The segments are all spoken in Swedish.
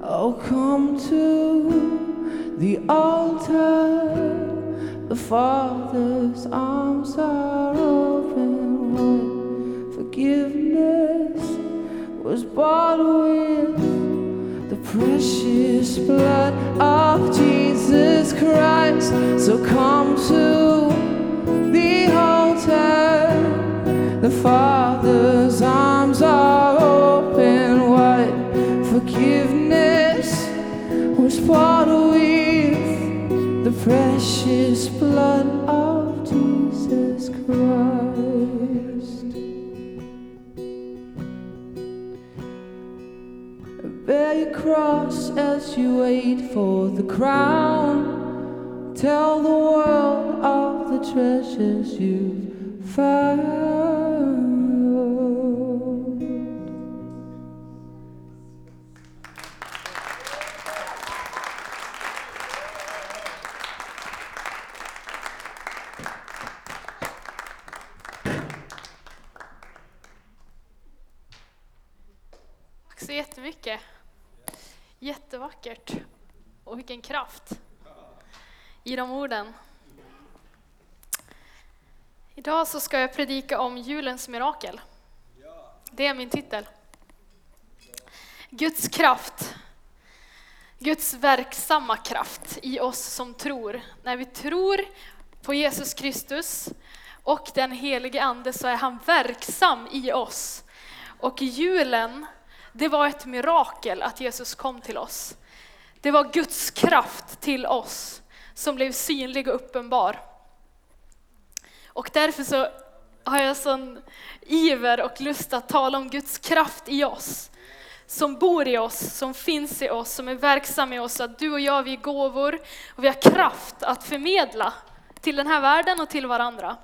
Oh, come to the altar. The Father's arms are open wide. Forgiveness was bought with the precious blood of Jesus Christ. So come to the altar. The Father's bought with the precious blood of Jesus Christ. Bear your cross as you wait for the crown. Tell the world of the treasures you've found. Jättevackert. Och vilken kraft i de orden. Idag så ska jag predika om julens mirakel. Det är min titel. Guds kraft. Guds verksamma kraft i oss som tror. När vi tror på Jesus Kristus och den helige Ande så är han verksam i oss. Och julen, det var ett mirakel att Jesus kom till oss. Det var Guds kraft till oss som blev synlig och uppenbar. Och därför så har jag sån iver och lust att tala om Guds kraft i oss. Som bor i oss, som finns i oss, som är verksam i oss. Att du och jag, vi är gåvor och vi har kraft att förmedla till den här världen och till varandra.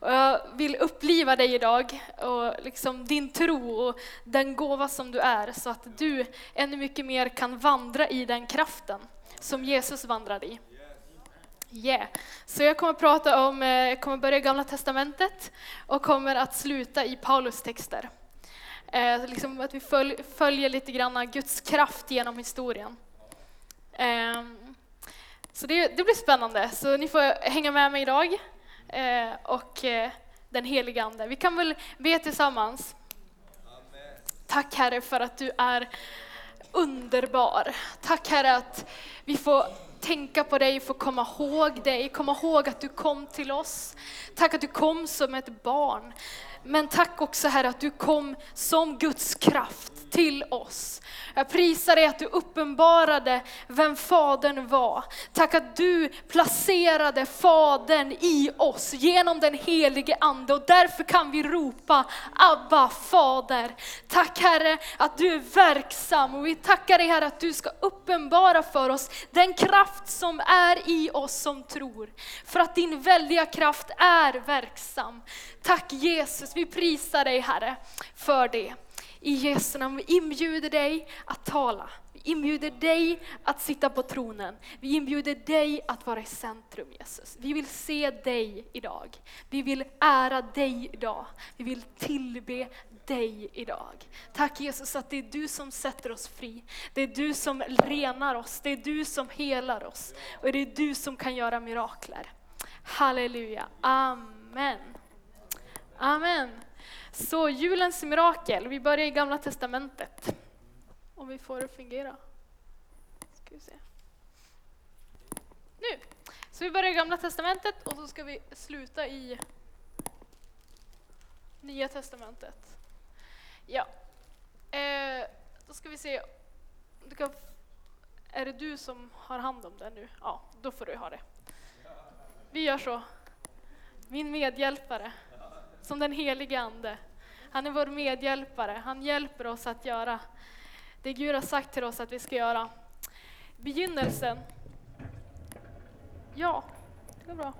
Och jag vill uppliva dig idag och liksom din tro och den gåva som du är så att du ännu mycket mer kan vandra i den kraften som Jesus vandrade i. Yeah. Så jag kommer att prata om, eh, jag kommer börja i Gamla Testamentet och kommer att sluta i Paulus texter. Eh, liksom att vi följ, följer lite grann Guds kraft genom historien. Eh, så det, det blir spännande, så ni får hänga med mig idag. Eh, och eh, den heliga Ande. Vi kan väl be tillsammans. Tack Herre för att du är underbar. Tack Herre att vi får tänka på dig, få komma ihåg dig, komma ihåg att du kom till oss. Tack att du kom som ett barn. Men tack också Herre att du kom som Guds kraft till oss. Jag prisar dig att du uppenbarade vem Fadern var. Tack att du placerade Fadern i oss genom den helige Ande och därför kan vi ropa Abba Fader. Tack Herre att du är verksam och vi tackar dig Herre att du ska uppenbara för oss den kraft som är i oss som tror. För att din väldiga kraft är verksam. Tack Jesus, vi prisar dig Herre för det. I Jesu namn, vi inbjuder dig att tala. Vi inbjuder dig att sitta på tronen. Vi inbjuder dig att vara i centrum Jesus. Vi vill se dig idag. Vi vill ära dig idag. Vi vill tillbe dig idag. Tack Jesus att det är du som sätter oss fri. Det är du som renar oss. Det är du som helar oss. Och det är du som kan göra mirakler. Halleluja. Amen. Amen. Så julens mirakel, vi börjar i Gamla Testamentet. Om vi får det att fungera. Ska vi se. Nu! Så vi börjar i Gamla Testamentet och så ska vi sluta i Nya Testamentet. Ja. Eh, då ska vi se. Du kan, är det du som har hand om det nu? Ja, då får du ha det. Vi gör så. Min medhjälpare som den helige Ande. Han är vår medhjälpare. Han hjälper oss att göra det Gud har sagt till oss att vi ska göra. Begynnelsen. Ja, det går bra.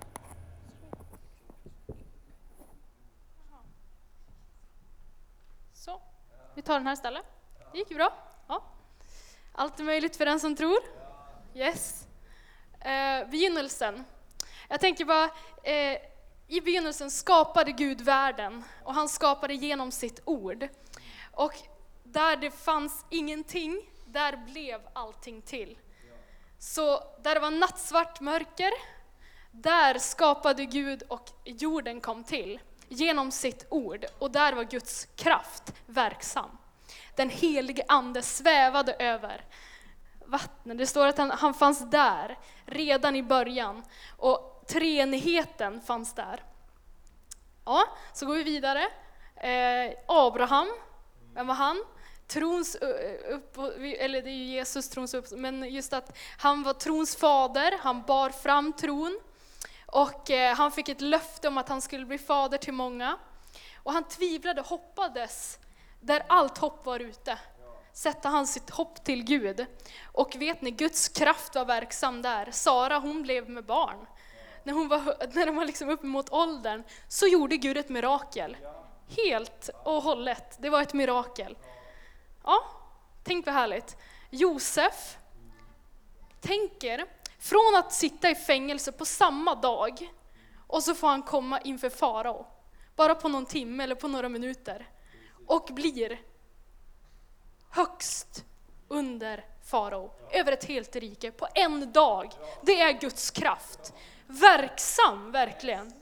Så, vi tar den här istället. Det gick ju bra. Ja. Allt är möjligt för den som tror. Yes. Eh, begynnelsen. Jag tänker bara, eh, i begynnelsen skapade Gud världen och han skapade genom sitt ord. Och där det fanns ingenting, där blev allting till. Så där det var nattsvart mörker, där skapade Gud och jorden kom till genom sitt ord. Och där var Guds kraft verksam. Den helige Ande svävade över vattnet. Det står att han, han fanns där redan i början. Och treenigheten fanns där. Ja, så går vi vidare. Eh, Abraham, vem var han? Trons upp, eller det är ju Jesus trons upp, men just att han var trons fader, han bar fram tron. Och eh, han fick ett löfte om att han skulle bli fader till många. Och han tvivlade, hoppades, där allt hopp var ute. Sätta han sitt hopp till Gud. Och vet ni, Guds kraft var verksam där. Sara hon blev med barn. När, hon var, när de var liksom uppemot åldern så gjorde Gud ett mirakel. Helt och hållet, det var ett mirakel. Ja, tänk vad härligt. Josef tänker från att sitta i fängelse på samma dag och så får han komma inför farao, bara på någon timme eller på några minuter och blir högst under farao, över ett helt rike, på en dag. Det är Guds kraft. Verksam, verkligen.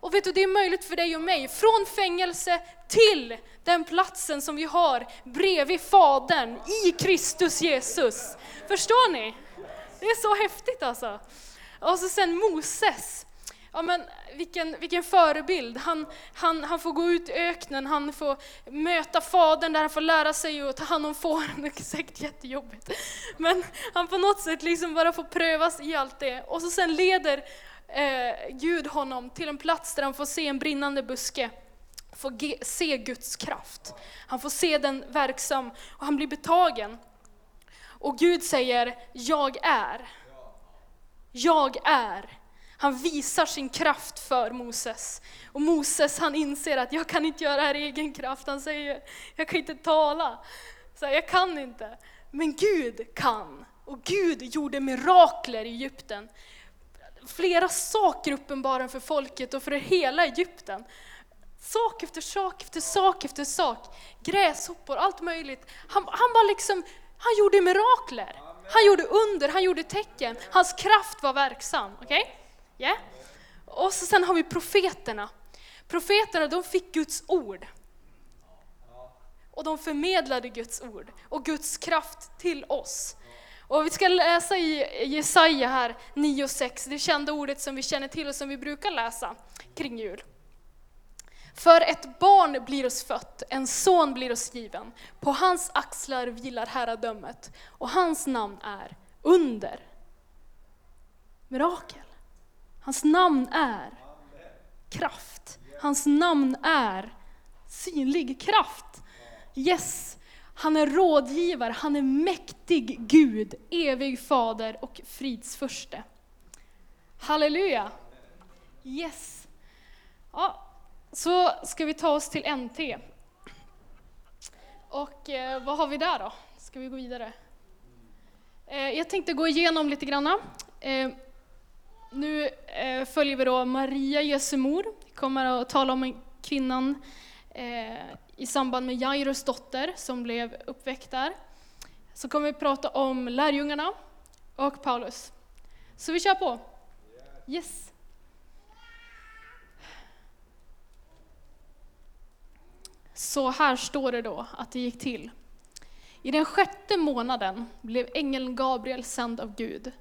Och vet du, det är möjligt för dig och mig, från fängelse till den platsen som vi har bredvid Fadern i Kristus Jesus. Förstår ni? Det är så häftigt alltså. Och så sen Moses. Ja, men vilken, vilken förebild. Han, han, han får gå ut i öknen, han får möta Fadern där han får lära sig att ta hand om fåren. Det är säkert jättejobbigt. Men han på något sätt liksom bara får prövas i allt det. Och så sen leder eh, Gud honom till en plats där han får se en brinnande buske. Får se Guds kraft. Han får se den verksam och han blir betagen. Och Gud säger, jag är. Jag är. Han visar sin kraft för Moses. Och Moses han inser att jag kan inte göra det här i egen kraft. Han säger, jag kan inte tala. Så jag kan inte. Men Gud kan. Och Gud gjorde mirakler i Egypten. Flera saker uppenbara för folket och för hela Egypten. Sak efter sak efter sak efter sak. Gräshoppor, allt möjligt. Han, han bara liksom han gjorde mirakler. Han gjorde under, han gjorde tecken. Hans kraft var verksam. Okej? Okay? Yeah? Och så sen har vi profeterna. Profeterna de fick Guds ord. Och de förmedlade Guds ord och Guds kraft till oss. Och vi ska läsa i Jesaja här 9 och 6, det kända ordet som vi känner till och som vi brukar läsa kring jul. För ett barn blir oss fött, en son blir oss given. På hans axlar vilar herradömet och hans namn är Under. Mirakel. Hans namn är kraft. Hans namn är synlig kraft. Yes, han är rådgivare, han är mäktig Gud, evig fader och fridsförste. Halleluja! Yes. Ja, så ska vi ta oss till NT. Och eh, vad har vi där då? Ska vi gå vidare? Eh, jag tänkte gå igenom lite granna. Eh, nu eh, följer vi då Maria Jesu mor. Vi kommer att tala om kvinnan eh, i samband med Jairus dotter som blev uppväckt där. Så kommer vi prata om lärjungarna och Paulus. Så vi kör på. Yes. Så här står det då att det gick till. I den sjätte månaden blev ängeln Gabriel sänd av Gud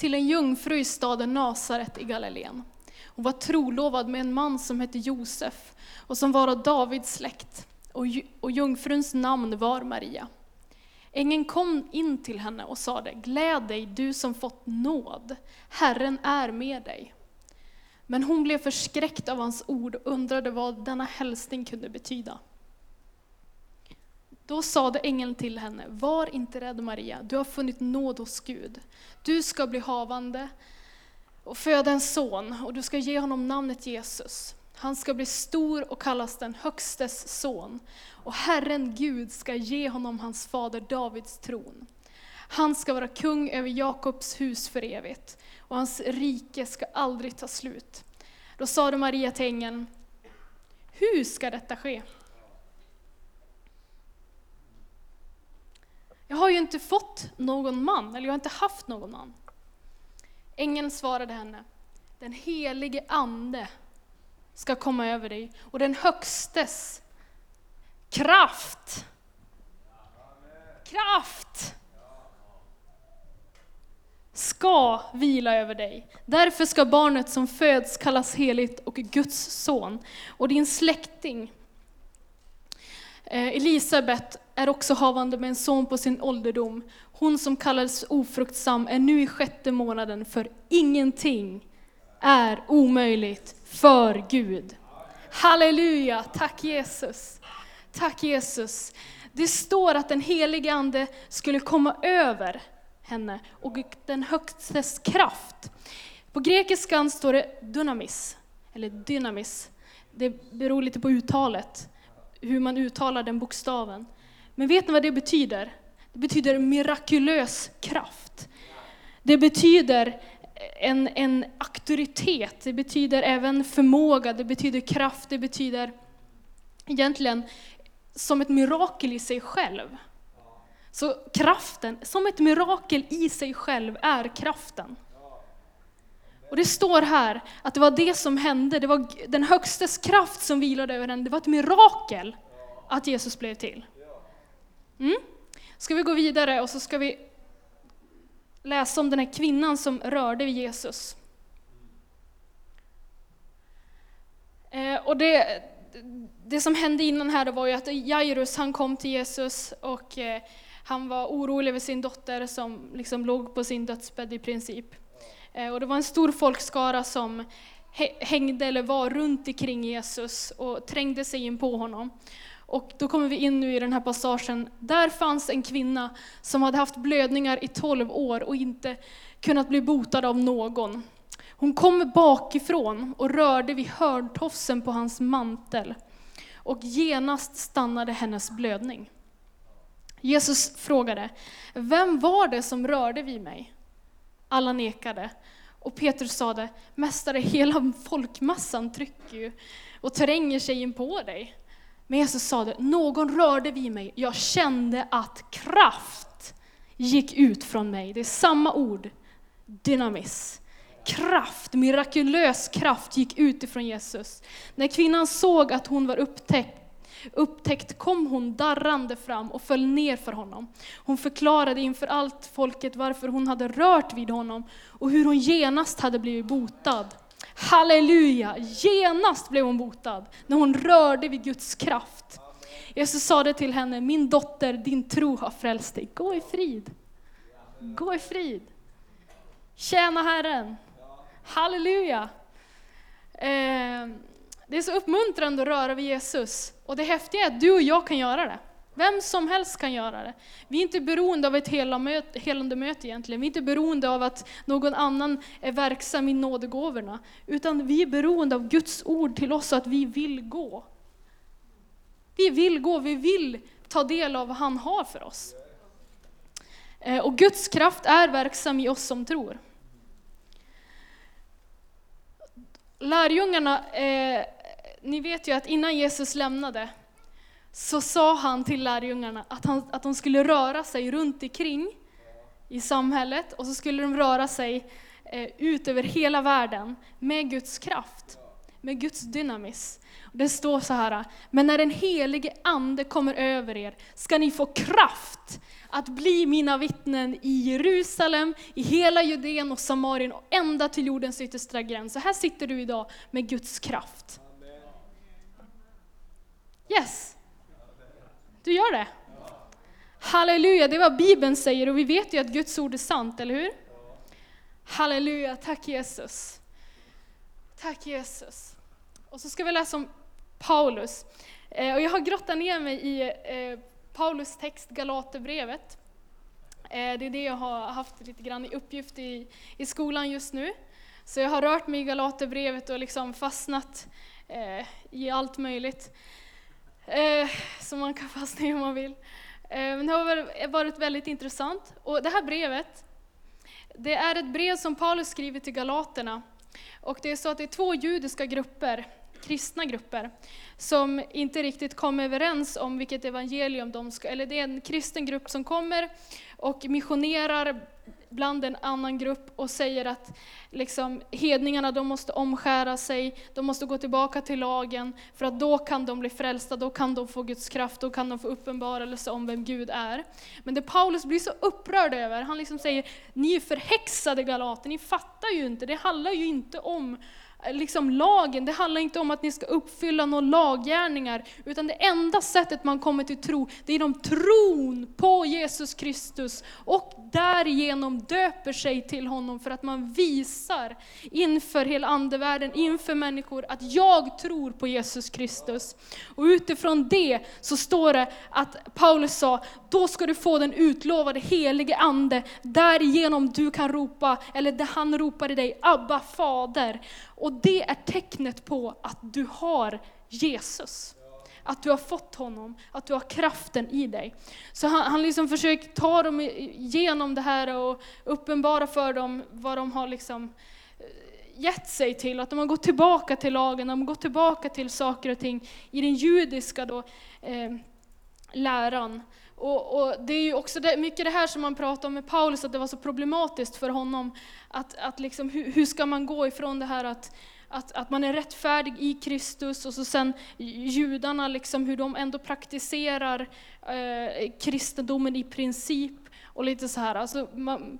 till en jungfru i staden Nasaret i Galileen. Hon var trolovad med en man som hette Josef och som var av Davids släkt, och, och jungfruns namn var Maria. Ängeln kom in till henne och sade, gläd dig du som fått nåd, Herren är med dig. Men hon blev förskräckt av hans ord och undrade vad denna hälsning kunde betyda. Då sade ängeln till henne, var inte rädd Maria, du har funnit nåd hos Gud. Du ska bli havande och föda en son, och du ska ge honom namnet Jesus. Han ska bli stor och kallas den Högstes son, och Herren Gud ska ge honom hans fader Davids tron. Han ska vara kung över Jakobs hus för evigt, och hans rike ska aldrig ta slut. Då sade Maria till ängeln, hur ska detta ske? Jag har ju inte fått någon man, eller jag har inte haft någon man. Ängeln svarade henne, den helige ande ska komma över dig och den högstes kraft, kraft ska vila över dig. Därför ska barnet som föds kallas heligt och Guds son. Och din släkting Eh, Elisabet är också havande med en son på sin ålderdom. Hon som kallades ofruktsam är nu i sjätte månaden, för ingenting är omöjligt för Gud. Halleluja, tack Jesus. Tack Jesus. Det står att den helige Ande skulle komma över henne och den högstes kraft. På grekiskan står det dynamis, eller dynamis. Det beror lite på uttalet, hur man uttalar den bokstaven. Men vet ni vad det betyder? Det betyder mirakulös kraft. Det betyder en, en auktoritet, det betyder även förmåga, det betyder kraft, det betyder egentligen som ett mirakel i sig själv. Så kraften, som ett mirakel i sig själv, är kraften. Och det står här att det var det som hände, det var den högstes kraft som vilade över henne. Det var ett mirakel att Jesus blev till. Mm? Ska vi gå vidare och så ska vi läsa om den här kvinnan som rörde vid Jesus. Eh, och det, det som hände innan här var ju att Jairus han kom till Jesus och eh, han var orolig över sin dotter som liksom låg på sin dödsbädd i princip. Eh, och det var en stor folkskara som hängde eller var runt omkring Jesus och trängde sig in på honom. Och då kommer vi in nu i den här passagen. Där fanns en kvinna som hade haft blödningar i 12 år och inte kunnat bli botad av någon. Hon kom bakifrån och rörde vid hörntofsen på hans mantel. Och genast stannade hennes blödning. Jesus frågade, vem var det som rörde vid mig? Alla nekade. Och Petrus sade, Mästare, hela folkmassan trycker ju och tränger sig in på dig. Men Jesus sade, någon rörde vid mig, jag kände att kraft gick ut från mig. Det är samma ord, dynamis. Kraft, mirakulös kraft gick ut ifrån Jesus. När kvinnan såg att hon var upptäckt upptäckt kom hon darrande fram och föll ner för honom. Hon förklarade inför allt folket varför hon hade rört vid honom och hur hon genast hade blivit botad. Halleluja! Genast blev hon botad när hon rörde vid Guds kraft. Jesus sade till henne, min dotter, din tro har frälst dig. Gå i frid. Gå i frid. Tjäna Herren. Halleluja. Eh, det är så uppmuntrande att röra vid Jesus. Och det häftiga är att du och jag kan göra det. Vem som helst kan göra det. Vi är inte beroende av ett helande möte egentligen. Vi är inte beroende av att någon annan är verksam i nådegåvorna. Utan vi är beroende av Guds ord till oss och att vi vill gå. Vi vill gå, vi vill ta del av vad han har för oss. Eh, och Guds kraft är verksam i oss som tror. Lärjungarna eh, ni vet ju att innan Jesus lämnade så sa han till lärjungarna att, han, att de skulle röra sig runt omkring i samhället och så skulle de röra sig eh, ut över hela världen med Guds kraft, med Guds dynamis. Det står så här, men när den helige Ande kommer över er ska ni få kraft att bli mina vittnen i Jerusalem, i hela Judeen och Samarien och ända till jordens yttersta gräns. Så här sitter du idag med Guds kraft. Yes! Du gör det? Halleluja, det är vad Bibeln säger och vi vet ju att Guds ord är sant, eller hur? Halleluja, tack Jesus. Tack Jesus. Och så ska vi läsa om Paulus. Eh, och jag har grottat ner mig i eh, Paulus text, Galaterbrevet. Eh, det är det jag har haft lite grann i uppgift i, i skolan just nu. Så jag har rört mig i Galaterbrevet och liksom fastnat eh, i allt möjligt eh, som man kan fastna i om man vill. Eh, men det har eh, varit väldigt intressant. Och det här brevet, det är ett brev som Paulus skriver till galaterna. Och det är så att det är två judiska grupper kristna grupper som inte riktigt kom överens om vilket evangelium de ska, eller det är en kristen grupp som kommer och missionerar bland en annan grupp och säger att liksom, hedningarna de måste omskära sig, de måste gå tillbaka till lagen, för att då kan de bli frälsta, då kan de få Guds kraft, då kan de få uppenbarelse om vem Gud är. Men det Paulus blir så upprörd över, han liksom säger, ni är förhäxade galater, ni fattar ju inte, det handlar ju inte om liksom lagen, det handlar inte om att ni ska uppfylla några laggärningar, utan det enda sättet man kommer till tro, det är genom tron på Jesus Kristus och därigenom döper sig till honom för att man visar inför hela andevärlden, inför människor, att jag tror på Jesus Kristus. Och utifrån det så står det att Paulus sa, då ska du få den utlovade helige Ande, därigenom du kan ropa, eller det han ropar i dig, Abba fader. Och det är tecknet på att du har Jesus. Att du har fått honom, att du har kraften i dig. Så han, han liksom försöker ta dem igenom det här och uppenbara för dem vad de har liksom eh, gett sig till, att de har gått tillbaka till lagen, de har gått tillbaka till saker och ting i den judiska då, eh, läran. Och, och, det är ju också det, mycket det här som man pratar om med Paulus, att det var så problematiskt för honom. Att, att liksom, hur, hur ska man gå ifrån det här att, att, att man är rättfärdig i Kristus och så sen judarna, liksom, hur de ändå praktiserar eh, kristendomen i princip. Och lite så här. Alltså, man,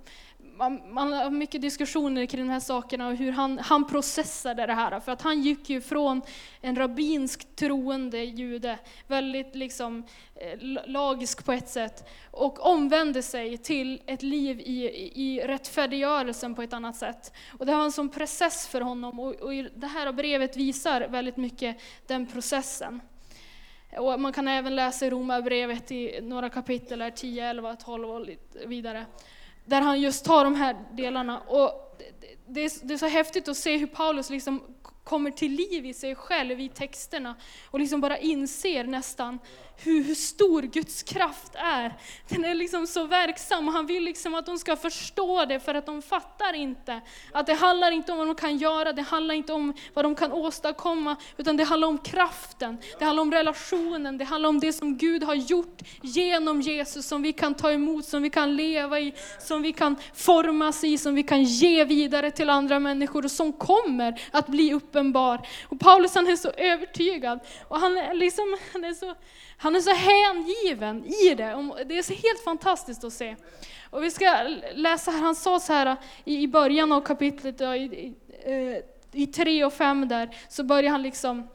man, man, har mycket diskussioner kring de här sakerna och hur han, han processade det här. För att han gick ju från en rabbinsk troende jude, väldigt liksom eh, lagisk på ett sätt, och omvände sig till ett liv i, i rättfärdiggörelsen på ett annat sätt. Och det var en sån process för honom och, och det här brevet visar väldigt mycket den processen. Och man kan även läsa i Romarbrevet i några kapitel, 10, 11, 12 och vidare där han just tar de här delarna. Och det, är, det är så häftigt att se hur Paulus liksom kommer till liv i sig själv i texterna och liksom bara inser nästan hur, hur stor Guds kraft är. Den är liksom så verksam och han vill liksom att de ska förstå det för att de fattar inte. Att det handlar inte om vad de kan göra, det handlar inte om vad de kan åstadkomma, utan det handlar om kraften, det handlar om relationen, det handlar om det som Gud har gjort genom Jesus som vi kan ta emot, som vi kan leva i, som vi kan formas i, som vi kan ge vidare till andra människor och som kommer att bli uppenbar. Och Paulus han är så övertygad och han är, liksom, han är så han han är så hängiven i det. Det är så helt fantastiskt att se. Och vi ska läsa här, han sa så här i början av kapitlet, i, i eh, 3 och 5 där, så börjar han liksom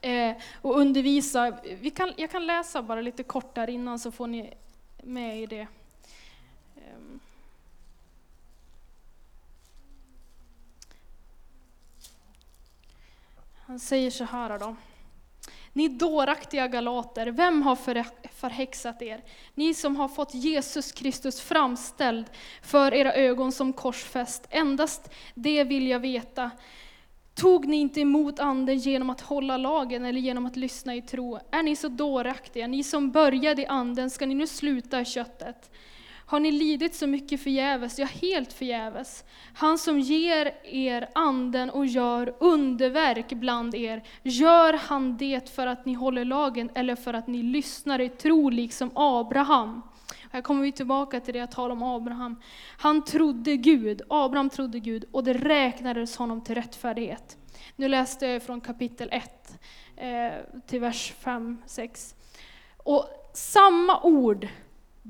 eh, och undervisa. Vi kan, jag kan läsa bara lite kort där innan så får ni med i det. Ehm. Han säger så här då. Ni dåraktiga galater, vem har förhäxat er? Ni som har fått Jesus Kristus framställd för era ögon som korsfäst, endast det vill jag veta. Tog ni inte emot anden genom att hålla lagen eller genom att lyssna i tro? Är ni så dåraktiga? Ni som började i anden, ska ni nu sluta i köttet? Har ni lidit så mycket förgäves, ja helt förgäves? Han som ger er anden och gör underverk bland er, gör han det för att ni håller lagen eller för att ni lyssnar i tro liksom Abraham? Här kommer vi tillbaka till det jag talade om Abraham. Han trodde Gud, Abraham trodde Gud och det räknades honom till rättfärdighet. Nu läste jag från kapitel 1 eh, till vers 5-6. Och samma ord,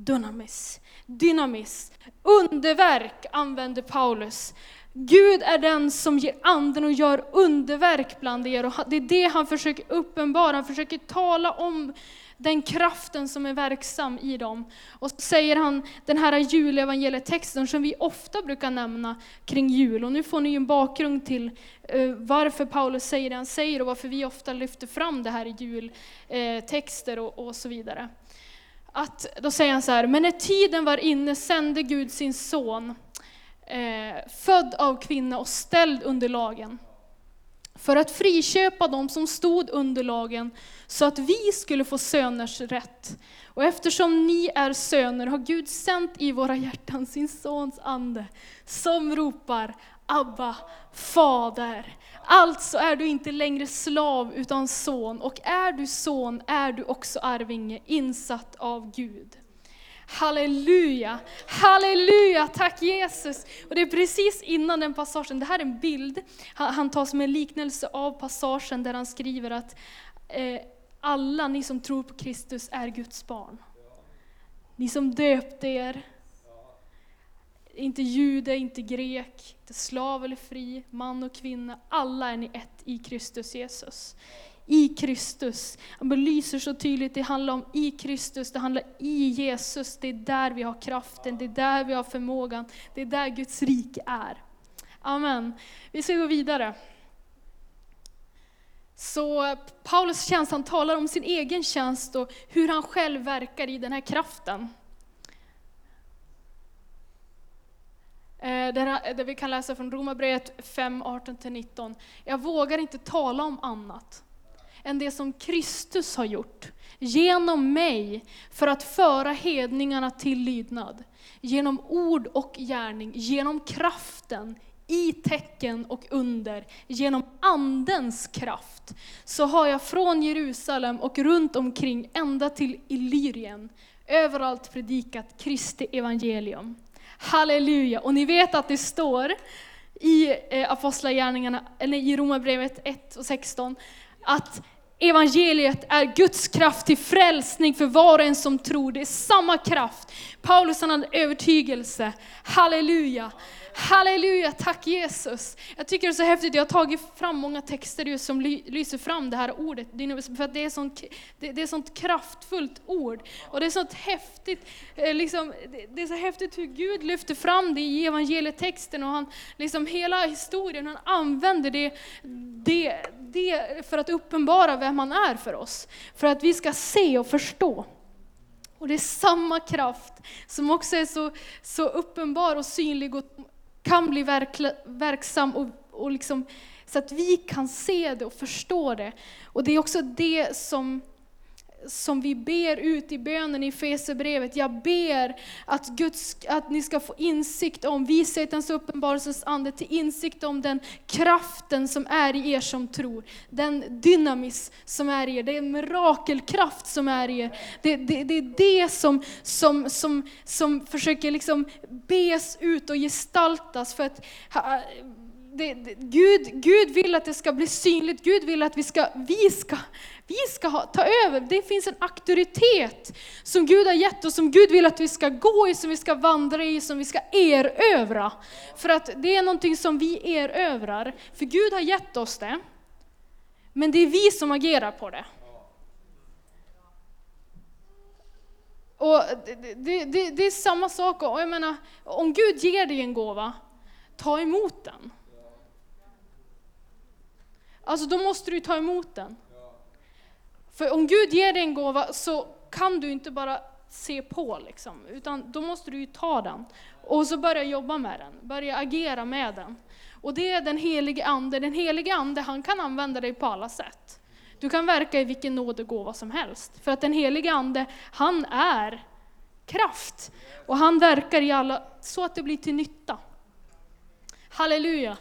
dynamis, dynamis, underverk använder Paulus. Gud är den som ger anden och gör underverk bland er. Och det är det han försöker uppenbara, han försöker tala om den kraften som är verksam i dem. Och så säger han den här julevangelietexten som vi ofta brukar nämna kring jul. Och nu får ni en bakgrund till eh, varför Paulus säger det han säger och varför vi ofta lyfter fram det här i jultexter och, och så vidare att, då säger han så här, men när tiden var inne sände Gud sin son, eh, född av kvinna och ställd under lagen. för att friköpa dem som stod under lagen, så att vi skulle få söners rätt. Och eftersom ni är söner har Gud sänt i våra hjärtan sin sons ande, som ropar Abba, Fader. Alltså är du inte längre slav utan son, och är du son är du också arvinge, insatt av Gud. Halleluja, halleluja, tack Jesus. Och det är precis innan den passagen, det här är en bild, han, tar som en liknelse av passagen där han skriver att eh, alla ni som tror på Kristus är Guds barn. Ni som döpte er, inte jude, inte grek, inte slav eller fri, man och kvinna, alla är ni ett i Kristus Jesus i Kristus. Han belyser så tydligt, det handlar om i Kristus, det handlar i Jesus. Det är där vi har kraften, det är där vi har förmågan, det är där Guds rike är. Amen. Vi ska gå vidare. Så Paulus tjänst, han talar om sin egen tjänst och hur han själv verkar i den här kraften. Eh, Där, vi kan läsa från Romarbrevet 5, 18-19. Jag vågar inte tala om annat än det som Kristus har gjort genom mig för att föra hedningarna till lydnad. Genom ord och gärning, genom kraften i tecken och under, genom Andens kraft, så har jag från Jerusalem och runt omkring ända till Illyrien överallt predikat Kristi evangelium. Halleluja! Och ni vet att det står i eh, Apostlagärningarna, eller i Romarbrevet 1 och 16, att Evangeliet är Guds kraft till frälsning för var och en som tror. Det är samma kraft. Paulus han hade övertygelse. Halleluja. Halleluja, tack Jesus. Jag tycker det är så häftigt, jag har tagit fram många texter som lyser fram det här ordet, för att det är sånt, det, är sånt kraftfullt ord. Och det är sånt häftigt, eh, liksom, det är så häftigt hur Gud lyfter fram det i evangelietexten och han, liksom hela historien, han använder det, det, det för att uppenbara vem han är för oss. För att vi ska se och förstå. Och det är samma kraft som också är så, så uppenbar och synlig och kan bli verksam och, och liksom, så att vi kan se det och förstå det. Och det är också det som som vi ber ut i bönen i Fesebrevet. Jag ber att, Guds, att ni ska få insikt om vishetens uppenbarelsens ande, till insikt om den kraften som är i er som tror. Den dynamis som är i er, den mirakelkraft som är i er. Det, det, det är det som, som, som, som försöker liksom bes ut och gestaltas. För att det, det, Gud, Gud vill att det ska bli synligt, Gud vill att vi ska, vi ska, vi ska ha, ta över. Det finns en auktoritet som Gud har gett oss, som Gud vill att vi ska gå i, som vi ska vandra i, som vi ska erövra. För att det är någonting som vi erövrar, för Gud har gett oss det. Men det är vi som agerar på det. Och det, det, det, det är samma sak, och jag menar, om Gud ger dig en gåva, ta emot den. Alltså då måste du ta emot den. För om Gud ger dig en gåva så kan du inte bara se på, liksom, utan då måste du ta den. Och så börja jobba med den, börja agera med den. Och det är den helige Ande. Den helige Ande han kan använda dig på alla sätt. Du kan verka i vilken nådegåva som helst. För att den helige Ande, han är kraft. Och han verkar i alla, så att det blir till nytta. Halleluja!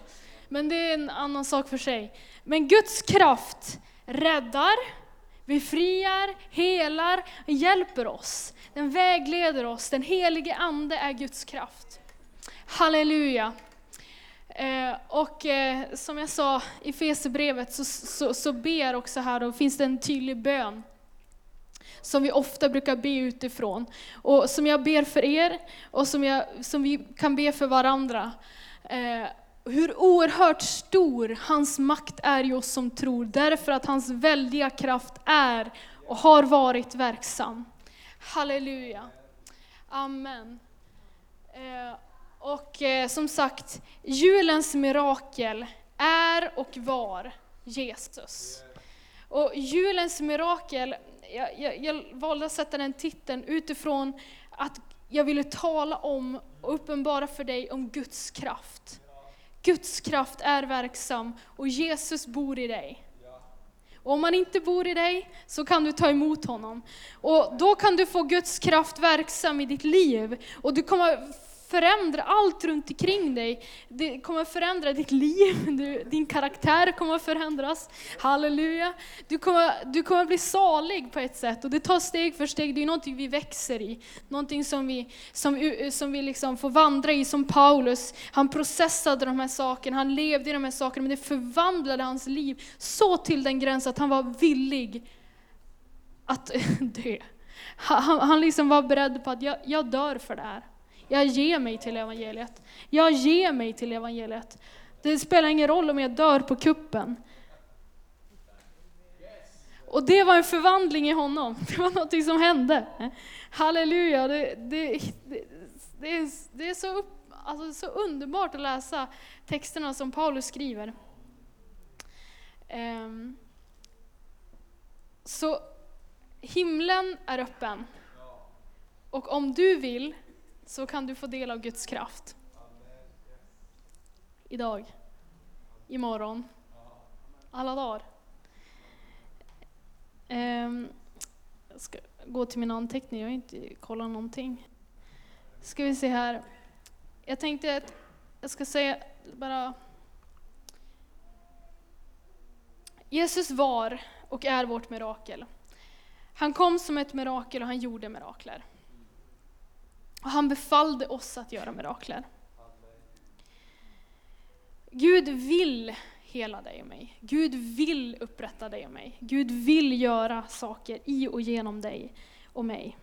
Men det är en annan sak för sig. Men Guds kraft räddar, befriar, helar, hjälper oss. Den vägleder oss. Den helige Ande är Guds kraft. Halleluja! Eh, och eh, som jag sa i Fesebrevet så, så, så ber också här, då finns det en tydlig bön som vi ofta brukar be utifrån. Och som jag ber för er och som, jag, som vi kan be för varandra. Eh, hur oerhört stor hans makt är i oss som tror, därför att hans väldiga kraft är och har varit verksam. Halleluja. Amen. Eh, och eh, som sagt, julens mirakel är och var Jesus. Och julens mirakel, jag, jag, jag valde att sätta den titeln utifrån att jag ville tala om och uppenbara för dig om Guds kraft Guds kraft är verksam och Jesus bor i dig. Och om han inte bor i dig så kan du ta emot honom. Och då kan du få Guds kraft verksam i ditt liv. Och du kommer förändra allt runt omkring dig. Det kommer förändra ditt liv, du, din karaktär kommer förändras. Halleluja! Du kommer, du kommer bli salig på ett sätt och det tar steg för steg. Det är någonting vi växer i. Någonting som vi, som, som vi liksom får vandra i som Paulus. Han processade de här sakerna, han levde i de här sakerna, men det förvandlade hans liv så till den gräns att han var villig att dö. Han, han liksom var beredd på att jag, jag dör för det här. Jag ger mig till evangeliet. Jag ger mig till evangeliet. Det spelar ingen roll om jag dör på kuppen. Och det var en förvandling i honom. Det var någonting som hände. Halleluja! Det, det, det, det är, det är så, upp, alltså så underbart att läsa texterna som Paulus skriver. Um, så himlen är öppen. Och om du vill så kan du få del av Guds kraft. Idag, imorgon, alla dagar. Ehm, jag ska gå till min anteckning, jag har inte kollat någonting. Ska vi se här. Jag tänkte att jag ska säga bara Jesus var och är vårt mirakel. Han kom som ett mirakel och han gjorde mirakler. Och han befallde oss att göra mirakler. Gud vill hela dig och mig. Gud vill upprätta dig och mig. Gud vill göra saker i och genom dig och mig.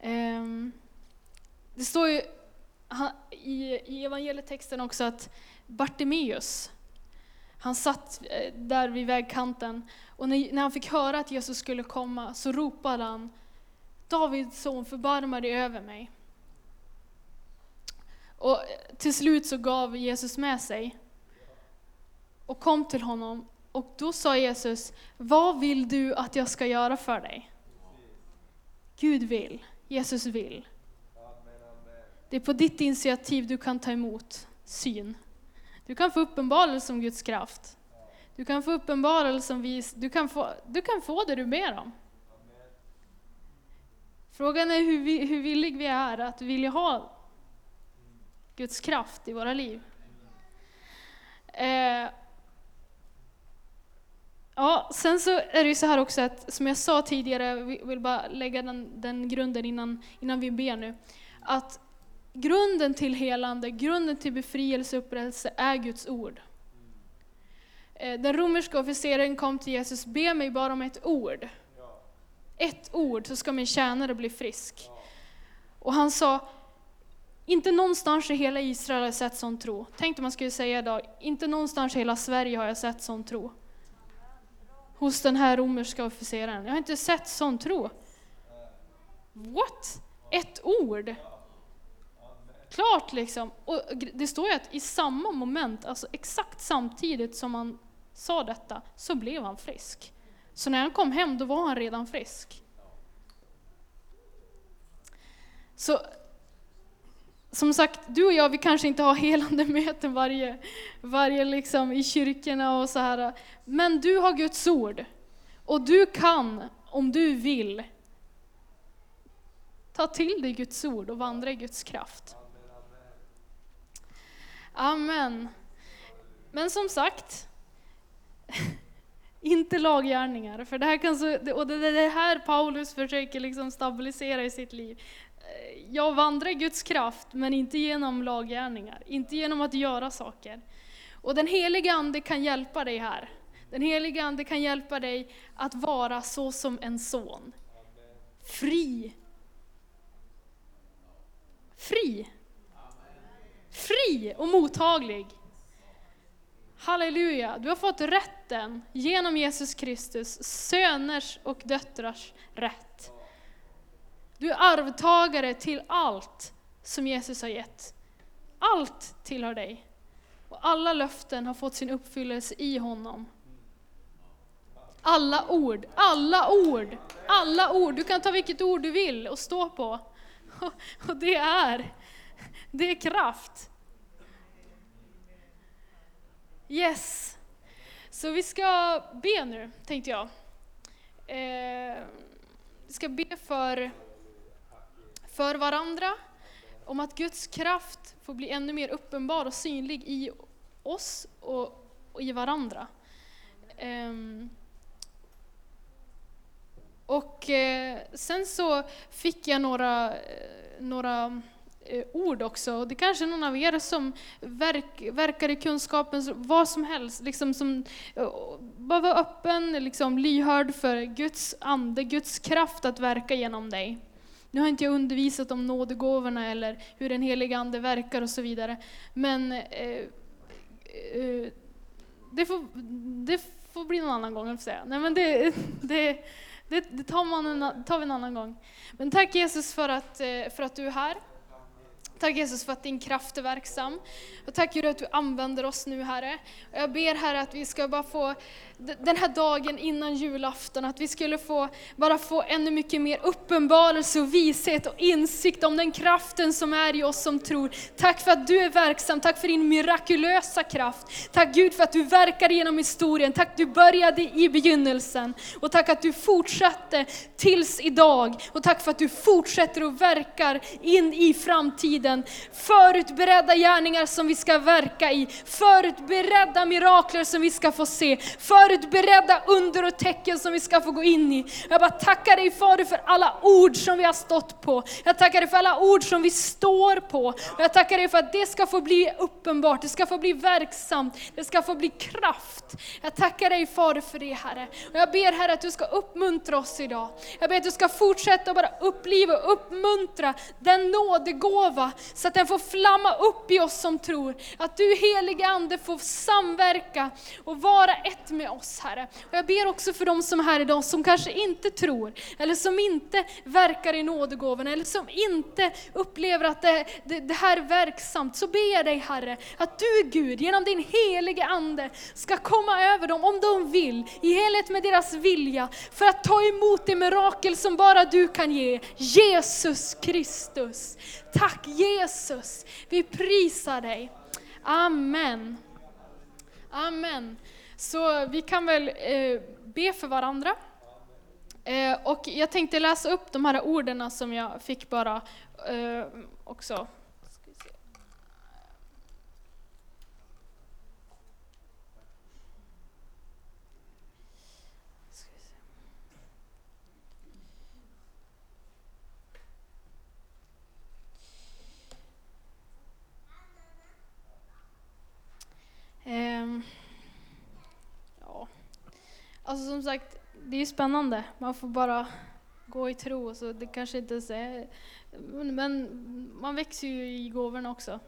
Ehm, det står ju i, evangelietexten också att Bartimeus, han satt eh, där vid vägkanten och när han fick höra att Jesus skulle komma så ropade han Davids son, förbarma dig över mig. Och till slut så gav Jesus med sig och kom till honom. Och då sa Jesus, vad vill du att jag ska göra för dig? Gud vill, Jesus vill. Det är på ditt initiativ du kan ta emot syn. Du kan få uppenbarelse om Guds kraft. Du kan få uppenbarelse om vis, du kan få, du kan få det du ber om. Frågan är hur, vi, hur villig vi är att vilja ha Guds kraft i våra liv. Eh, ja, sen så är det ju så här också att, som jag sa tidigare, jag vill bara lägga den, den grunden innan, innan vi ber nu, att grunden till helande, grunden till befrielse och upprättelse är Guds ord. Eh, den romerska officeren kom till Jesus, be mig bara om ett ord ett ord så ska min tjänare bli frisk. Och han sa, inte någonstans i hela Israel har jag sett sån tro. Tänk om man skulle säga idag, inte någonstans i hela Sverige har jag sett sån tro. Hos den här romerska officeraren. Jag har inte sett sån tro. What? Ett ord? Klart liksom. Och det står ju att i samma moment, alltså exakt samtidigt som han sa detta, så blev han frisk. Så när han kom hem, då var han redan frisk. Så som sagt, du och jag, vi kanske inte har helande möten varje, varje liksom i kyrkorna och så här. Men du har Guds ord. Och du kan, om du vill, ta till dig Guds ord och vandra i Guds kraft. Amen. Men som sagt, inte laggärningar. För det här kan så, och det är det här Paulus försöker liksom stabilisera i sitt liv. Eh, jag vandrar i Guds kraft, men inte genom laggärningar, inte genom att göra saker. Och den heliga Ande kan hjälpa dig här. Den heliga Ande kan hjälpa dig att vara så som en son. Fri. Fri. Fri och mottaglig. Halleluja, du har fått rätten genom Jesus Kristus, söners och döttrars rätt. Du är arvtagare till allt som Jesus har gett. Allt tillhör dig. Och alla löften har fått sin uppfyllelse i honom. Alla ord, alla ord, alla ord. Du kan ta vilket ord du vill och stå på. Och det är, det är kraft. Yes. Så vi ska be nu, tänkte jag. Eh, vi ska be för, för varandra, om att Guds kraft får bli ännu mer uppenbar och synlig i oss och, och i varandra. Eh, och eh, sen så fick jag några, eh, några Eh, ord också. Det kanske är någon av er som verk, verkar i kunskapen, vad som helst. Liksom som, eh, bara vara öppen, liksom, lyhörd för Guds ande, Guds kraft att verka genom dig. Nu har inte jag undervisat om nådegåvorna eller hur den heliga Ande verkar och så vidare. Men eh, eh, det, får, det får bli någon annan gång, jag säga. Nej, men det, det, det, det tar, man en, tar vi en annan gång. Men tack Jesus för att, eh, för att du är här. Tack Jesus för att din kraft är verksam. Och tack Gud att du använder oss nu Herre. Och jag ber Herre att vi ska bara få den här dagen innan julafton, att vi skulle få, bara få ännu mycket mer uppenbarelse och vishet och insikt om den kraften som är i oss som tror. Tack för att du är verksam, tack för din mirakulösa kraft. Tack Gud för att du verkar genom historien, tack att du började i begynnelsen. Och tack att du fortsatte tills idag. Och tack för att du fortsätter och verkar in i framtiden. Förutberedda gärningar som vi ska verka i, förutberedda mirakler som vi ska få se. Förutberedda under och tecken som vi ska få gå in i. Jag bara tackar dig Fader för alla ord som vi har stått på. Jag tackar dig för alla ord som vi står på. Jag tackar dig för att det ska få bli uppenbart, det ska få bli verksamt, det ska få bli kraft. Jag tackar dig Fader för det Herre. Och jag ber Herre att du ska uppmuntra oss idag. Jag ber att du ska fortsätta bara uppliva och uppmuntra den nådegåva så att den får flamma upp i oss som tror. Att du helige Ande får samverka och vara ett med oss Herre. Och jag ber också för de som är här idag som kanske inte tror, eller som inte verkar i nådegåvorna, eller som inte upplever att det, det, det här är verksamt. Så ber jag dig Herre, att du Gud genom din helige Ande ska komma över dem om de vill, i helhet med deras vilja, för att ta emot det mirakel som bara du kan ge. Jesus Kristus. Tack Jesus, Jesus, vi prisar dig. Amen. Amen. Så vi kan väl eh, be för varandra. Eh, och jag tänkte läsa upp de här orden som jag fick bara eh, också. Um, Alltså som sagt, det är ju spännande. Man får bara gå i tro. Så det kanske inte är, men man växer ju i gåvorna också.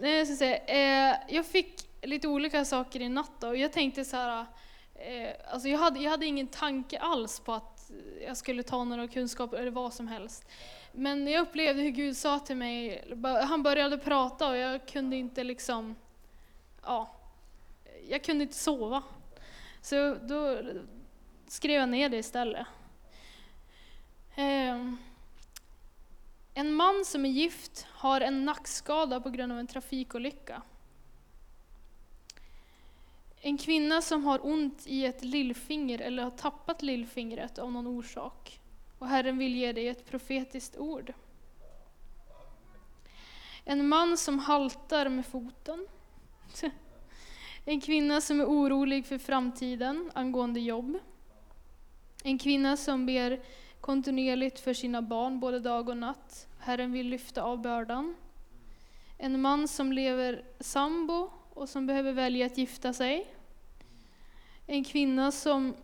Jag, ska säga, eh, jag fick lite olika saker i natt och jag tänkte så här, eh, alltså jag hade, jag hade ingen tanke alls på att jag skulle ta några kunskaper eller vad som helst. Men jag upplevde hur Gud sa till mig, han började prata och jag kunde inte liksom, ja, jag kunde inte sova. Så då skrev jag ner det istället. Ehm, en man som är gift har en nackskada på grund av en trafikolycka. En kvinna som har ont i ett lillfinger eller har tappat lillfingret av någon orsak. Och Herren vill ge dig ett profetiskt ord. En man som haltar med foten. En kvinna som är orolig för framtiden angående jobb. En kvinna som ber kontinuerligt för sina barn både dag och natt. Herren vill lyfta av bördan. En man som lever sambo och som behöver välja att gifta sig. En kvinna som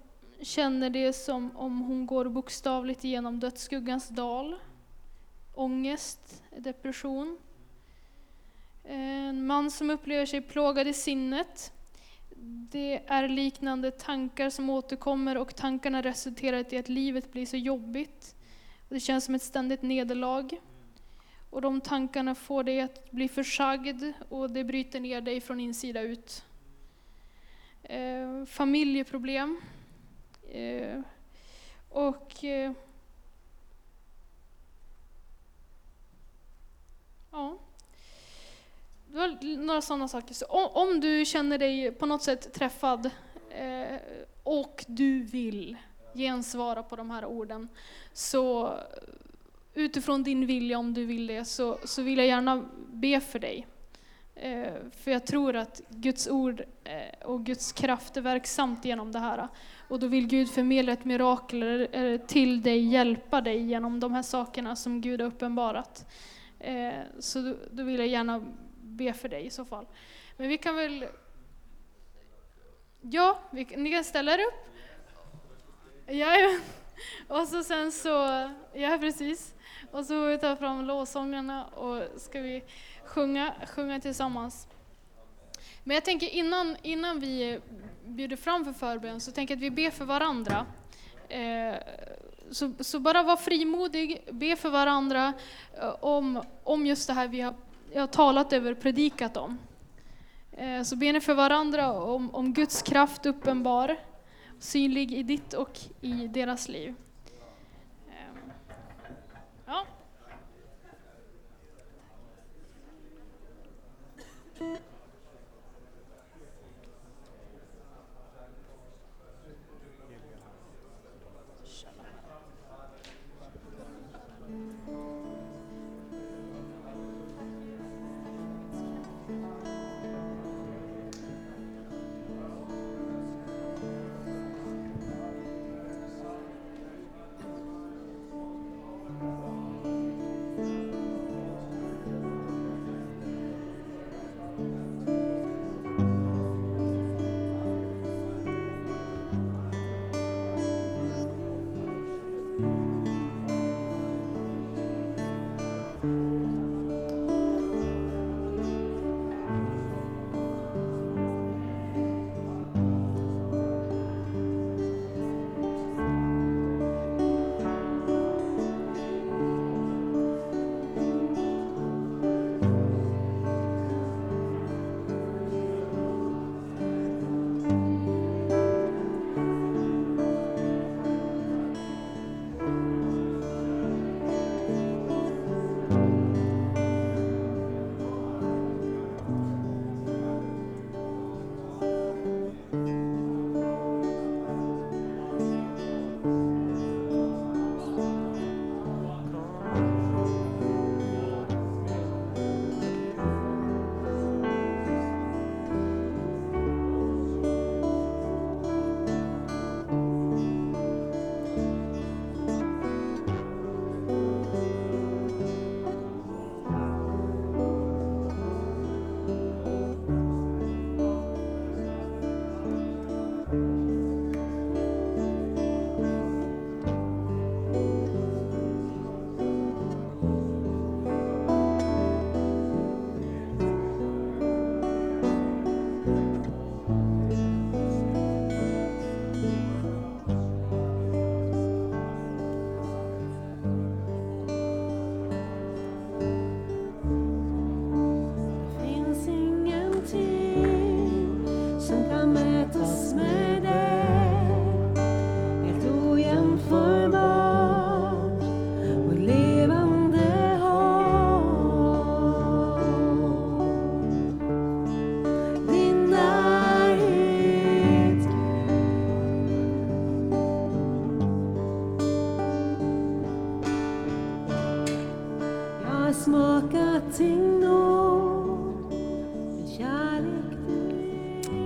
känner det som om hon går bokstavligt igenom dödsskuggans dal. Ångest, depression. En man som upplever sig plågad i sinnet. Det är liknande tankar som återkommer och tankarna resulterar i att livet blir så jobbigt. Det känns som ett ständigt nederlag. Och de tankarna får dig att bli försagd och det bryter ner dig från insida ut. Eh, familjeproblem. Eh, och eh, ja, det var några sådana saker. Så om, om du känner dig på något sätt träffad eh, och du vill gensvara på de här orden, så utifrån din vilja, om du vill det, så, så vill jag gärna be för dig. Eh, för jag tror att Guds ord eh, och Guds kraft är verksamt genom det här. Och då vill Gud förmedla ett mirakel till dig, hjälpa dig genom de här sakerna som Gud har uppenbarat. Eh, så då vill jag gärna be för dig i så fall. Men vi kan väl... Ja, vi, ni kan ställa er upp. Ja, och så sen så... Ja, precis. Och så får vi ta fram lovsångerna och ska vi sjunga, sjunga tillsammans. Men jag tänker innan, innan vi bjuder fram för förbön så tänker jag att vi ber för varandra. Eh, så, så, bara var frimodig, be för varandra eh, om, om just det här vi har, jag har talat över, och predikat om. Eh, så ber ni för varandra om, om Guds kraft uppenbar, synlig i ditt och i deras liv. Ehm, ja.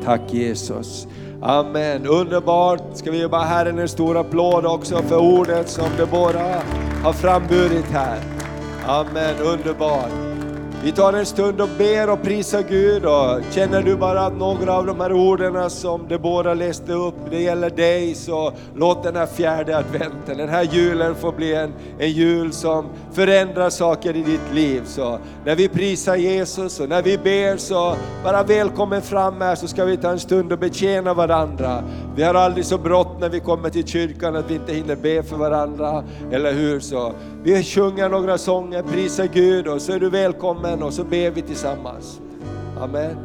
Tack Jesus. Amen. Underbart. Ska vi ge bara Herren en stor applåd också för ordet som det båda har framburit här. Amen. Underbart. Vi tar en stund och ber och prisar Gud och känner du bara att några av de här orden som de båda läste upp, det gäller dig, så låt den här fjärde adventen, den här julen få bli en, en jul som förändrar saker i ditt liv. Så när vi prisar Jesus och när vi ber så bara välkommen fram här så ska vi ta en stund och betjäna varandra. Vi har aldrig så brått när vi kommer till kyrkan att vi inte hinner be för varandra, eller hur? Så vi sjunger några sånger, prisar Gud och så är du välkommen och så ber vi tillsammans. Amen.